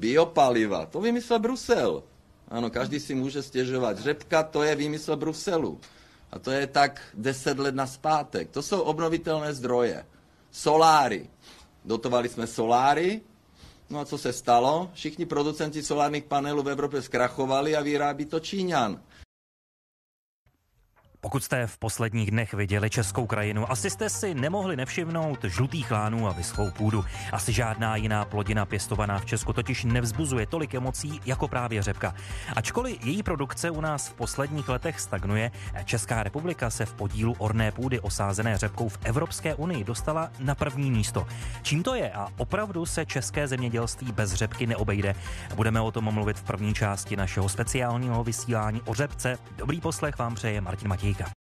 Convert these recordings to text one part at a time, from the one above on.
biopaliva, to vymyslel Brusel. Ano, každý si může stěžovat. Řepka, to je výmysl Bruselu. A to je tak 10 let na zpátek. To jsou obnovitelné zdroje. Soláry. Dotovali jsme soláry, No a co se stalo? Všichni producenti solárních panelů v Evropě zkrachovali a vyrábí to Číňan. Pokud jste v posledních dnech viděli českou krajinu, asi jste si nemohli nevšimnout žlutých lánů a vyschlou půdu. Asi žádná jiná plodina pěstovaná v Česku totiž nevzbuzuje tolik emocí jako právě řepka. Ačkoliv její produkce u nás v posledních letech stagnuje, Česká republika se v podílu orné půdy osázené řepkou v Evropské unii dostala na první místo. Čím to je a opravdu se české zemědělství bez řepky neobejde? Budeme o tom mluvit v první části našeho speciálního vysílání o řepce. Dobrý poslech vám přeje Martin Matěj. Matějka.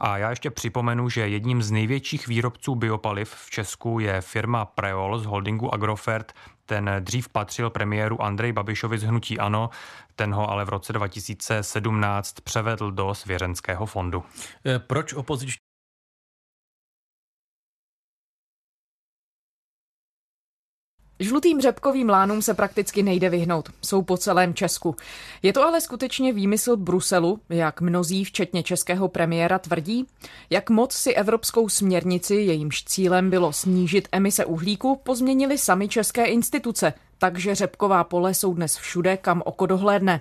A já ještě připomenu, že jedním z největších výrobců biopaliv v Česku je firma Preol z holdingu Agrofert. Ten dřív patřil premiéru Andrej Babišovi z Hnutí Ano, ten ho ale v roce 2017 převedl do svěřenského fondu. Eh, proč opoziční Žlutým řepkovým lánům se prakticky nejde vyhnout. Jsou po celém Česku. Je to ale skutečně výmysl Bruselu, jak mnozí, včetně českého premiéra, tvrdí? Jak moc si evropskou směrnici, jejímž cílem bylo snížit emise uhlíku, pozměnili sami české instituce, takže řepková pole jsou dnes všude, kam oko dohlédne.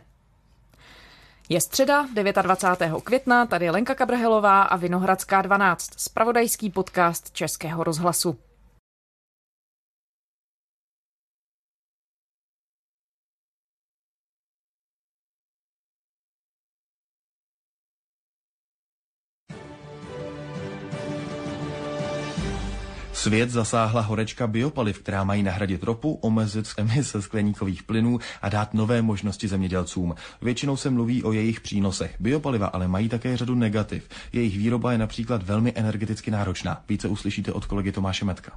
Je středa 29. května, tady Lenka Kabrhelová a Vinohradská 12, spravodajský podcast Českého rozhlasu. Svět zasáhla horečka biopaliv, která mají nahradit ropu, omezit emise skleníkových plynů a dát nové možnosti zemědělcům. Většinou se mluví o jejich přínosech. Biopaliva ale mají také řadu negativ. Jejich výroba je například velmi energeticky náročná. Více uslyšíte od kolegy Tomáše Metka.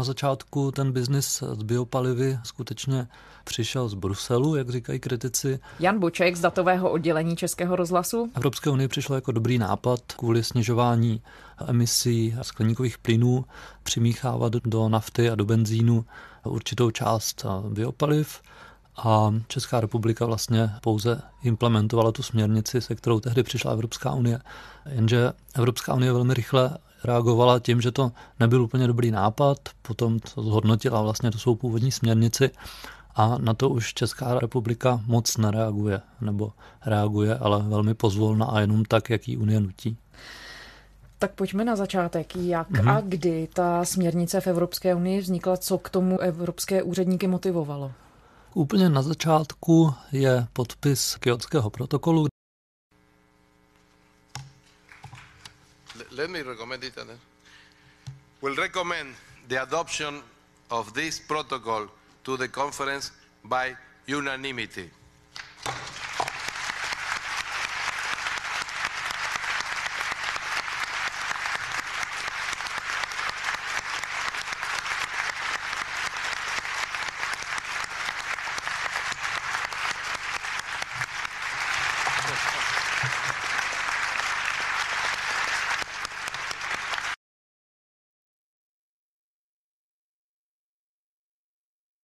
Na začátku ten biznis s biopalivy skutečně přišel z Bruselu, jak říkají kritici. Jan Boček z datového oddělení Českého rozhlasu. Evropské unie přišlo jako dobrý nápad kvůli snižování emisí skleníkových plynů přimíchávat do nafty a do benzínu určitou část biopaliv a Česká republika vlastně pouze implementovala tu směrnici, se kterou tehdy přišla Evropská unie. Jenže Evropská unie velmi rychle reagovala tím, že to nebyl úplně dobrý nápad, potom to zhodnotila vlastně to jsou původní směrnici a na to už Česká republika moc nereaguje, nebo reaguje, ale velmi pozvolna a jenom tak, jak ji Unie nutí. Tak pojďme na začátek. Jak mm-hmm. a kdy ta směrnice v Evropské unii vznikla, co k tomu evropské úředníky motivovalo? Úplně na začátku je podpis Kyotského protokolu, let me recommend it. Will recommend the adoption of this protocol to the conference by unanimity.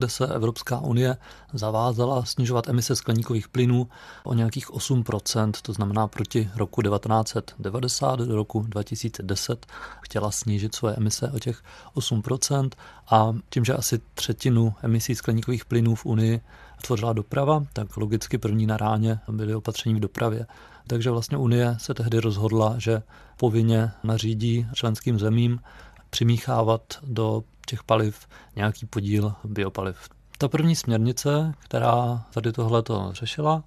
Kde se Evropská unie zavázala snižovat emise skleníkových plynů o nějakých 8%, to znamená proti roku 1990 do roku 2010 chtěla snížit svoje emise o těch 8% a tím, že asi třetinu emisí skleníkových plynů v Unii tvořila doprava, tak logicky první na ráně byly opatření v dopravě. Takže vlastně Unie se tehdy rozhodla, že povinně nařídí členským zemím přimíchávat do těch paliv nějaký podíl biopaliv. Ta první směrnice, která tady tohleto řešila,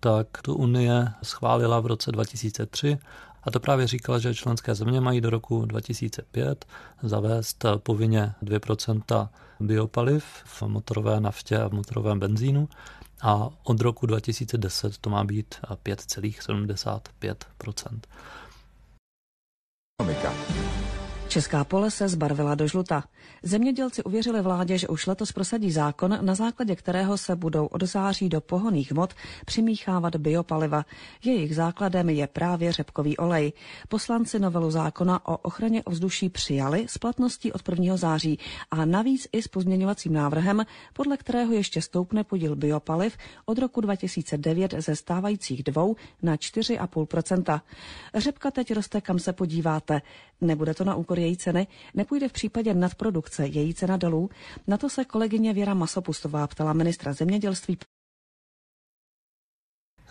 tak tu Unie schválila v roce 2003 a to právě říkala, že členské země mají do roku 2005 zavést povinně 2% biopaliv v motorové naftě a v motorovém benzínu a od roku 2010 to má být 5,75%. Česká pole se zbarvila do žluta. Zemědělci uvěřili vládě, že už letos prosadí zákon, na základě kterého se budou od září do pohoných hmot přimíchávat biopaliva. Jejich základem je právě řepkový olej. Poslanci novelu zákona o ochraně ovzduší přijali s platností od 1. září a navíc i s pozměňovacím návrhem, podle kterého ještě stoupne podíl biopaliv od roku 2009 ze stávajících dvou na 4,5% Řepka teď roste, kam se podíváte. Nebude to na úkor její ceny, nepůjde v případě nadprodukce její cena dolů. Na to se kolegyně Věra Masopustová ptala ministra zemědělství.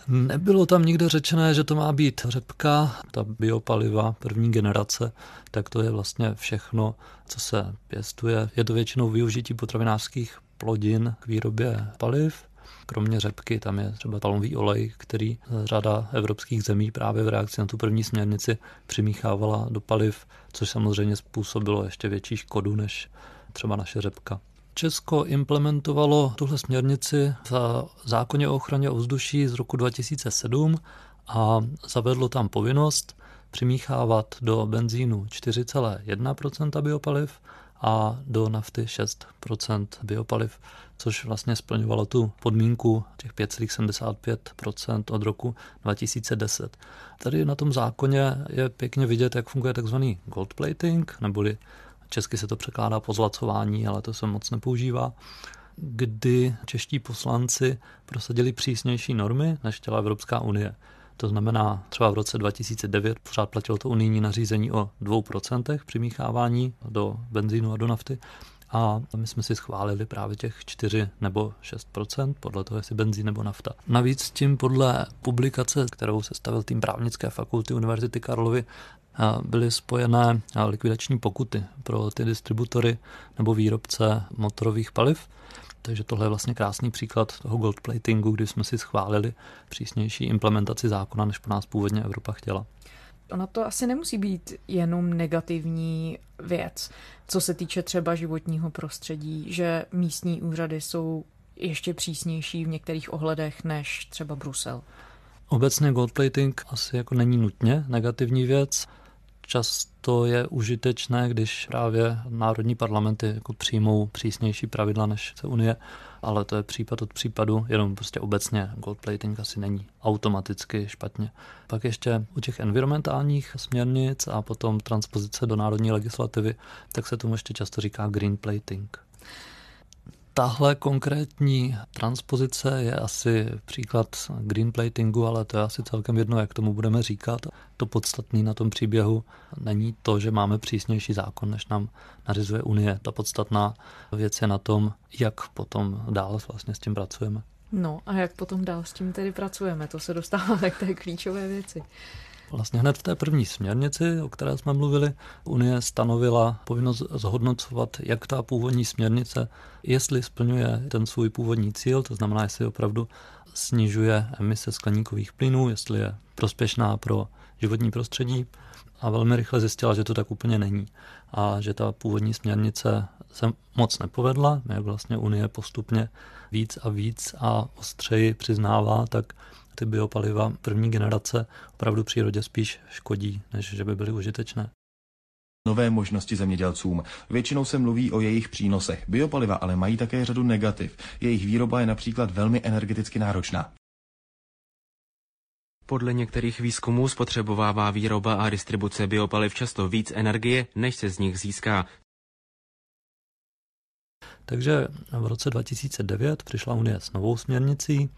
Nebylo tam nikde řečené, že to má být řepka, ta biopaliva první generace, tak to je vlastně všechno, co se pěstuje. Je to většinou využití potravinářských plodin k výrobě paliv. Kromě řepky tam je třeba palmový olej, který řada evropských zemí právě v reakci na tu první směrnici přimíchávala do paliv, což samozřejmě způsobilo ještě větší škodu než třeba naše řepka. Česko implementovalo tuhle směrnici v zákoně o ochraně ovzduší z roku 2007 a zavedlo tam povinnost přimíchávat do benzínu 4,1% biopaliv a do nafty 6% biopaliv, což vlastně splňovalo tu podmínku těch 5,75% od roku 2010. Tady na tom zákoně je pěkně vidět, jak funguje takzvaný gold plating, neboli česky se to překládá pozlacování, ale to se moc nepoužívá kdy čeští poslanci prosadili přísnější normy, než chtěla Evropská unie. To znamená, třeba v roce 2009 pořád platilo to unijní nařízení o 2% přimíchávání do benzínu a do nafty. A my jsme si schválili právě těch 4 nebo 6% podle toho, jestli benzín nebo nafta. Navíc tím podle publikace, kterou se stavil tým právnické fakulty Univerzity Karlovy, byly spojené likvidační pokuty pro ty distributory nebo výrobce motorových paliv. Takže tohle je vlastně krásný příklad toho gold platingu, kdy jsme si schválili přísnější implementaci zákona, než po nás původně Evropa chtěla. Ona to asi nemusí být jenom negativní věc, co se týče třeba životního prostředí, že místní úřady jsou ještě přísnější v některých ohledech než třeba Brusel. Obecně goldplating asi jako není nutně negativní věc. Často je užitečné, když právě národní parlamenty jako přijmou přísnější pravidla než se Unie, ale to je případ od případu, jenom prostě obecně goldplating asi není automaticky špatně. Pak ještě u těch environmentálních směrnic a potom transpozice do národní legislativy, tak se tomu ještě často říká green plating. Tahle konkrétní transpozice je asi příklad greenplatingu, ale to je asi celkem jedno, jak tomu budeme říkat. To podstatné na tom příběhu není to, že máme přísnější zákon, než nám nařizuje Unie. Ta podstatná věc je na tom, jak potom dál vlastně s tím pracujeme. No a jak potom dál s tím tedy pracujeme? To se dostáváme k té klíčové věci. Vlastně hned v té první směrnici, o které jsme mluvili, Unie stanovila povinnost zhodnocovat, jak ta původní směrnice, jestli splňuje ten svůj původní cíl, to znamená, jestli opravdu snižuje emise skleníkových plynů, jestli je prospěšná pro životní prostředí a velmi rychle zjistila, že to tak úplně není a že ta původní směrnice se moc nepovedla, jak vlastně Unie postupně víc a víc a ostřeji přiznává, tak ty biopaliva první generace opravdu přírodě spíš škodí, než že by byly užitečné nové možnosti zemědělcům. Většinou se mluví o jejich přínosech. Biopaliva ale mají také řadu negativ. Jejich výroba je například velmi energeticky náročná. Podle některých výzkumů spotřebovává výroba a distribuce biopaliv často víc energie, než se z nich získá. Takže v roce 2009 přišla Unie s novou směrnicí,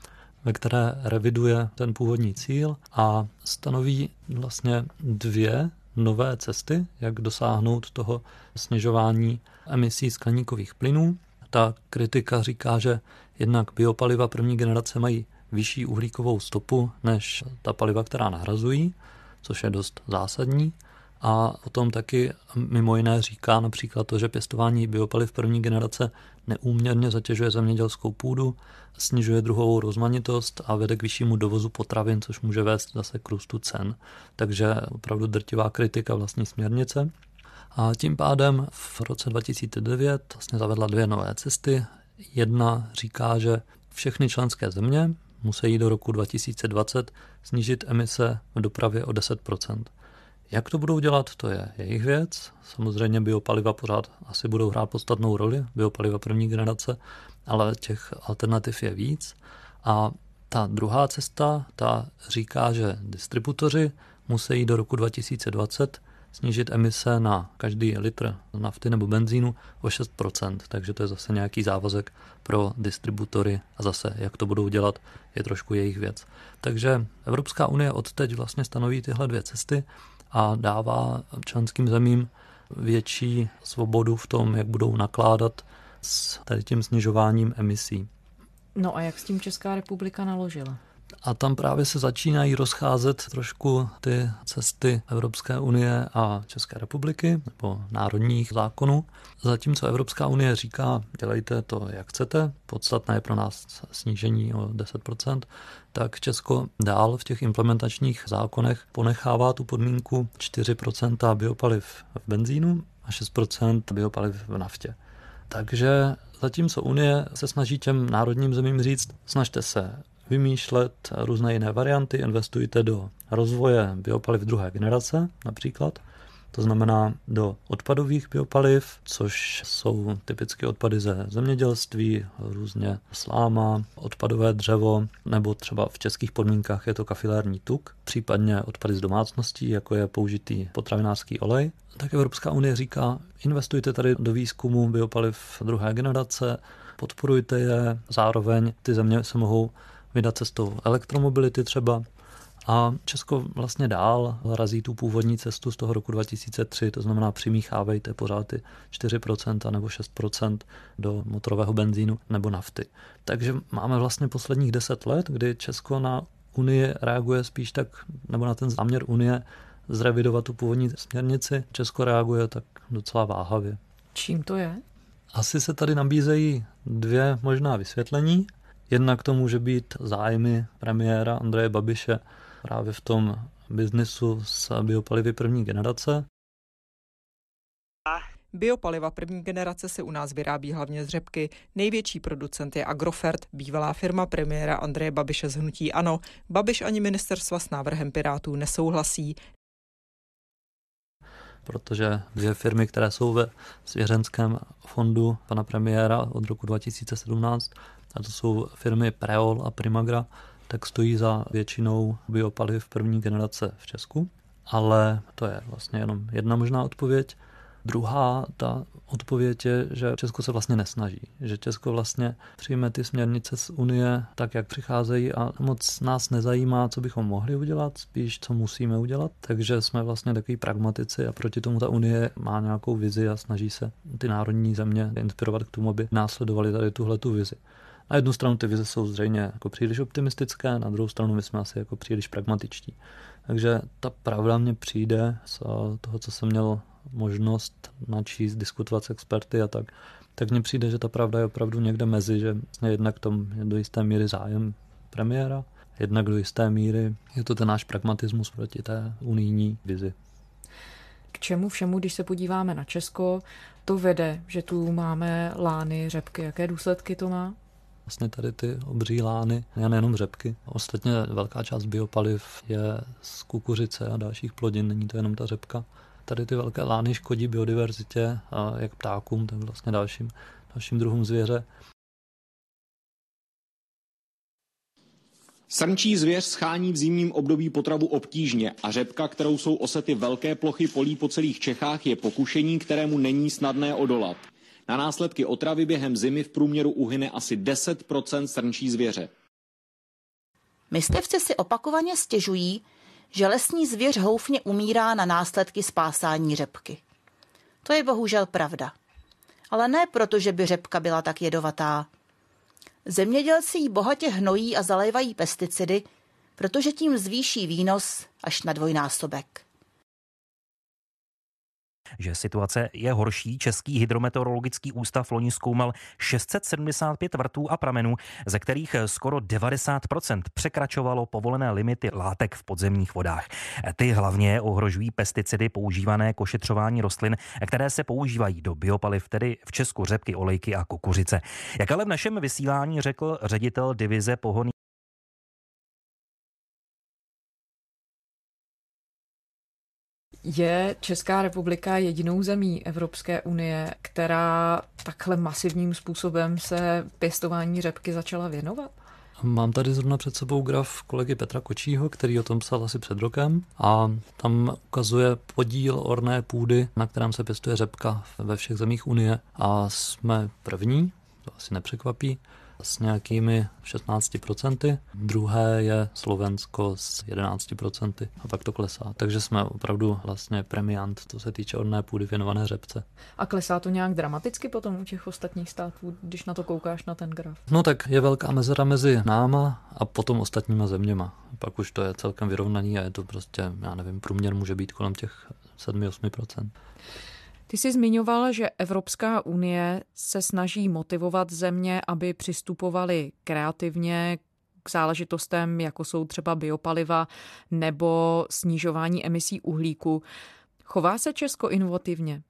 ve které reviduje ten původní cíl a stanoví vlastně dvě nové cesty, jak dosáhnout toho snižování emisí skleníkových plynů. Ta kritika říká, že jednak biopaliva první generace mají vyšší uhlíkovou stopu než ta paliva, která nahrazují, což je dost zásadní. A potom taky mimo jiné říká například to, že pěstování biopaliv první generace neúměrně zatěžuje zemědělskou půdu, snižuje druhovou rozmanitost a vede k vyššímu dovozu potravin, což může vést zase k růstu cen. Takže opravdu drtivá kritika vlastní směrnice. A tím pádem v roce 2009 vlastně zavedla dvě nové cesty. Jedna říká, že všechny členské země musí do roku 2020 snížit emise v dopravě o 10 Jak to budou dělat, to je jejich věc. Samozřejmě biopaliva pořád asi budou hrát podstatnou roli, biopaliva první generace, ale těch alternativ je víc. A ta druhá cesta, ta říká, že distributoři musí do roku 2020 snížit emise na každý litr nafty nebo benzínu o 6%, takže to je zase nějaký závazek pro distributory a zase, jak to budou dělat, je trošku jejich věc. Takže Evropská unie odteď vlastně stanoví tyhle dvě cesty a dává členským zemím větší svobodu v tom, jak budou nakládat s tady tím snižováním emisí. No a jak s tím Česká republika naložila? A tam právě se začínají rozcházet trošku ty cesty Evropské unie a České republiky nebo národních zákonů. Zatímco Evropská unie říká, dělejte to, jak chcete, podstatné je pro nás snížení o 10%, tak Česko dál v těch implementačních zákonech ponechává tu podmínku 4% biopaliv v benzínu a 6% biopaliv v naftě. Takže zatímco Unie se snaží těm národním zemím říct, snažte se vymýšlet různé jiné varianty, investujte do rozvoje biopaliv druhé generace například, to znamená do odpadových biopaliv, což jsou typicky odpady ze zemědělství, různě sláma, odpadové dřevo, nebo třeba v českých podmínkách je to kafilérní tuk, případně odpady z domácností, jako je použitý potravinářský olej. Tak Evropská unie říká, investujte tady do výzkumu biopaliv druhé generace, podporujte je, zároveň ty země se mohou vydat cestou elektromobility třeba. A Česko vlastně dál razí tu původní cestu z toho roku 2003, to znamená přimíchávejte pořád ty 4% nebo 6% do motorového benzínu nebo nafty. Takže máme vlastně posledních 10 let, kdy Česko na Unie reaguje spíš tak, nebo na ten záměr Unie zrevidovat tu původní směrnici. Česko reaguje tak docela váhavě. Čím to je? Asi se tady nabízejí dvě možná vysvětlení. Jednak to může být zájmy premiéra Andreje Babiše právě v tom biznisu s biopalivy první generace. Biopaliva první generace se u nás vyrábí hlavně z řepky. Největší producent je Agrofert, bývalá firma premiéra Andreje Babiše z Hnutí Ano. Babiš ani ministerstva s návrhem Pirátů nesouhlasí. Protože dvě firmy, které jsou ve svěřenském fondu pana premiéra od roku 2017, a to jsou firmy Preol a Primagra, tak stojí za většinou biopaliv první generace v Česku. Ale to je vlastně jenom jedna možná odpověď. Druhá, ta odpověď je, že Česko se vlastně nesnaží. Že Česko vlastně přijme ty směrnice z Unie tak, jak přicházejí a moc nás nezajímá, co bychom mohli udělat, spíš co musíme udělat. Takže jsme vlastně takový pragmatici a proti tomu ta Unie má nějakou vizi a snaží se ty národní země inspirovat k tomu, aby následovali tady tuhle tu vizi. Na jednu stranu ty vize jsou zřejmě jako příliš optimistické, na druhou stranu my jsme asi jako příliš pragmatičtí. Takže ta pravda mně přijde z toho, co jsem měl možnost načíst, diskutovat s experty a tak, tak mně přijde, že ta pravda je opravdu někde mezi, že jednak tom je do jisté míry zájem premiéra, jednak do jisté míry je to ten náš pragmatismus proti té unijní vizi. K čemu všemu, když se podíváme na Česko, to vede, že tu máme lány, řepky. Jaké důsledky to má? Vlastně tady ty obří lány, a nejenom řepky. Ostatně velká část biopaliv je z kukuřice a dalších plodin, není to jenom ta řepka. Tady ty velké lány škodí biodiverzitě, a jak ptákům, tak vlastně dalším, dalším druhům zvěře. Srnčí zvěř schání v zimním období potravu obtížně a řepka, kterou jsou osety velké plochy polí po celých Čechách, je pokušení, kterému není snadné odolat. Na následky otravy během zimy v průměru uhyne asi 10% srnčí zvěře. Myslivci si opakovaně stěžují, že lesní zvěř houfně umírá na následky spásání řepky. To je bohužel pravda. Ale ne proto, že by řepka byla tak jedovatá. Zemědělci ji bohatě hnojí a zalévají pesticidy, protože tím zvýší výnos až na dvojnásobek že situace je horší. Český hydrometeorologický ústav loni zkoumal 675 vrtů a pramenů, ze kterých skoro 90% překračovalo povolené limity látek v podzemních vodách. Ty hlavně ohrožují pesticidy používané k ošetřování rostlin, které se používají do biopaliv, tedy v Česku řepky, olejky a kukuřice. Jak ale v našem vysílání řekl ředitel divize pohony Je Česká republika jedinou zemí Evropské unie, která takhle masivním způsobem se pěstování řepky začala věnovat? Mám tady zrovna před sebou graf kolegy Petra Kočího, který o tom psal asi před rokem a tam ukazuje podíl orné půdy, na kterém se pěstuje řepka ve všech zemích Unie a jsme první, to asi nepřekvapí, s nějakými 16%, druhé je Slovensko s 11% a pak to klesá. Takže jsme opravdu vlastně premiant, co se týče orné půdy věnované řepce. A klesá to nějak dramaticky potom u těch ostatních států, když na to koukáš na ten graf? No tak je velká mezera mezi náma a potom ostatníma zeměma. Pak už to je celkem vyrovnaný a je to prostě, já nevím, průměr může být kolem těch 7-8%. Ty jsi zmiňoval, že Evropská unie se snaží motivovat země, aby přistupovali kreativně k záležitostem, jako jsou třeba biopaliva nebo snižování emisí uhlíku. Chová se Česko inovativně?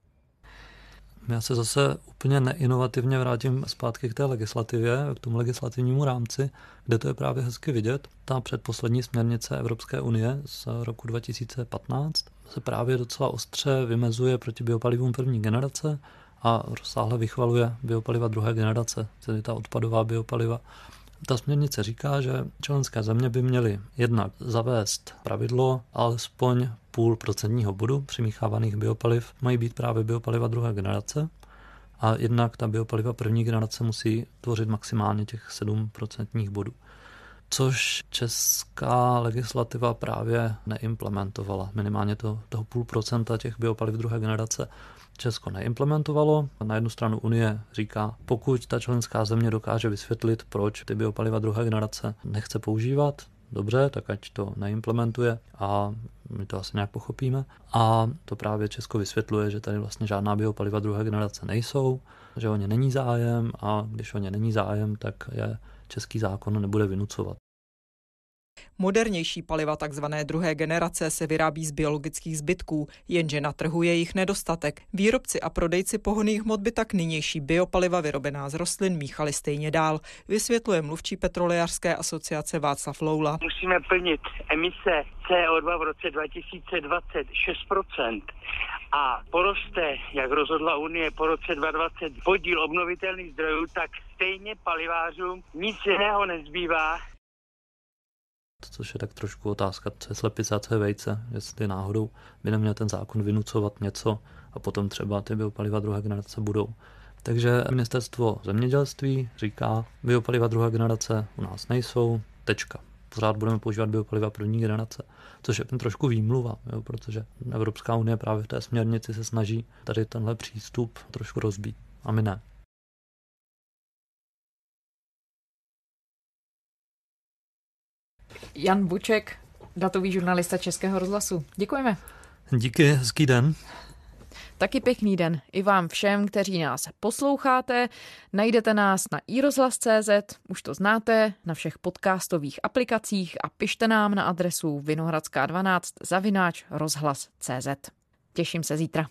Já se zase úplně neinovativně vrátím zpátky k té legislativě, k tomu legislativnímu rámci, kde to je právě hezky vidět. Ta předposlední směrnice Evropské unie z roku 2015 se právě docela ostře vymezuje proti biopalivům první generace a rozsáhle vychvaluje biopaliva druhé generace, tedy ta odpadová biopaliva. Ta směrnice říká, že členské země by měly jednak zavést pravidlo alespoň půl procentního bodu přimíchávaných biopaliv mají být právě biopaliva druhé generace a jednak ta biopaliva první generace musí tvořit maximálně těch 7 procentních bodů což česká legislativa právě neimplementovala. Minimálně to, toho půl procenta těch biopaliv druhé generace Česko neimplementovalo. Na jednu stranu Unie říká, pokud ta členská země dokáže vysvětlit, proč ty biopaliva druhé generace nechce používat, dobře, tak ať to neimplementuje a my to asi nějak pochopíme. A to právě Česko vysvětluje, že tady vlastně žádná biopaliva druhé generace nejsou, že o ně není zájem a když o ně není zájem, tak je český zákon nebude vynucovat. Modernější paliva tzv. druhé generace se vyrábí z biologických zbytků, jenže na trhu je jich nedostatek. Výrobci a prodejci pohonných hmot by tak nynější biopaliva vyrobená z rostlin míchali stejně dál, vysvětluje mluvčí petrolejářské asociace Václav Loula. Musíme plnit emise CO2 v roce 2020 6% a poroste, jak rozhodla Unie po roce 2020, podíl obnovitelných zdrojů, tak stejně palivářům nic jiného nezbývá, což je tak trošku otázka, co je slepice a co je vejce, jestli náhodou by neměl ten zákon vynucovat něco a potom třeba ty biopaliva druhé generace budou. Takže ministerstvo zemědělství říká, biopaliva druhé generace u nás nejsou, tečka. Pořád budeme používat biopaliva první generace, což je trošku výmluva, jo, protože Evropská unie právě v té směrnici se snaží tady tenhle přístup trošku rozbít a my ne. Jan Buček, datový žurnalista Českého rozhlasu. Děkujeme. Díky, hezký den. Taky pěkný den i vám všem, kteří nás posloucháte. Najdete nás na iRozhlas.cz, už to znáte, na všech podcastových aplikacích a pište nám na adresu vinohradská12 zavináč rozhlas.cz. Těším se zítra.